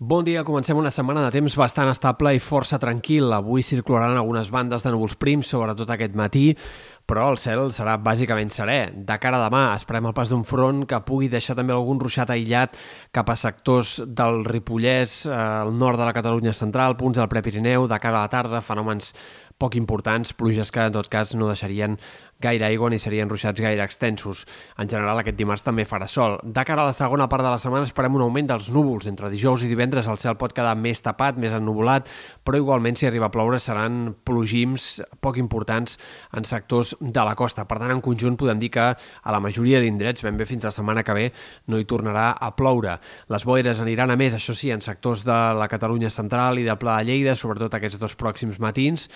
Bon dia, comencem una setmana de temps bastant estable i força tranquil. Avui circularan algunes bandes de núvols prims, sobretot aquest matí, però el cel serà bàsicament serè. De cara a demà esperem el pas d'un front que pugui deixar també algun ruixat aïllat cap a sectors del Ripollès, eh, al nord de la Catalunya central, punts del Prepirineu, de cara a la tarda, fenòmens poc importants, pluges que en tot cas no deixarien gaire aigua ni serien ruixats gaire extensos. En general, aquest dimarts també farà sol. De cara a la segona part de la setmana esperem un augment dels núvols. Entre dijous i divendres el cel pot quedar més tapat, més ennuvolat, però igualment si arriba a ploure seran plogims poc importants en sectors de la costa. Per tant, en conjunt podem dir que a la majoria d'indrets, ben bé fins la setmana que ve, no hi tornarà a ploure. Les boires aniran a més, això sí, en sectors de la Catalunya central i del Pla de Lleida, sobretot aquests dos pròxims matins,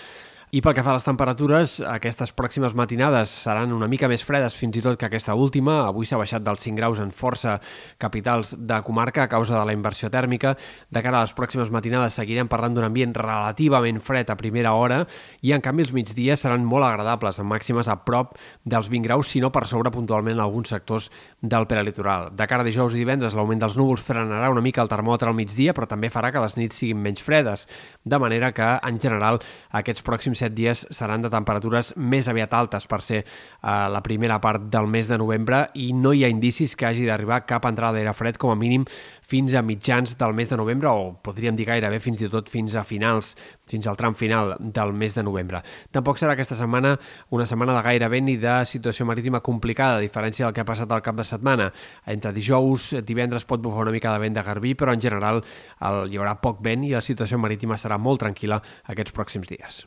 i pel que fa a les temperatures, aquestes pròximes matinades seran una mica més fredes fins i tot que aquesta última. Avui s'ha baixat dels 5 graus en força capitals de comarca a causa de la inversió tèrmica. De cara a les pròximes matinades seguirem parlant d'un ambient relativament fred a primera hora i en canvi els migdies seran molt agradables, amb màximes a prop dels 20 graus, si no per sobre puntualment en alguns sectors del peralitoral. De cara a dijous i divendres l'augment dels núvols frenarà una mica el termòmetre al migdia, però també farà que les nits siguin menys fredes, de manera que en general aquests pròxims 7 dies seran de temperatures més aviat altes per ser uh, la primera part del mes de novembre i no hi ha indicis que hagi d'arribar cap entrada d'aire fred com a mínim fins a mitjans del mes de novembre o podríem dir gairebé fins i tot fins a finals, fins al tram final del mes de novembre. Tampoc serà aquesta setmana una setmana de gaire vent ni de situació marítima complicada, a diferència del que ha passat al cap de setmana. Entre dijous, divendres pot bufar una mica de vent de garbí, però en general el, hi haurà poc vent i la situació marítima serà molt tranquil·la aquests pròxims dies.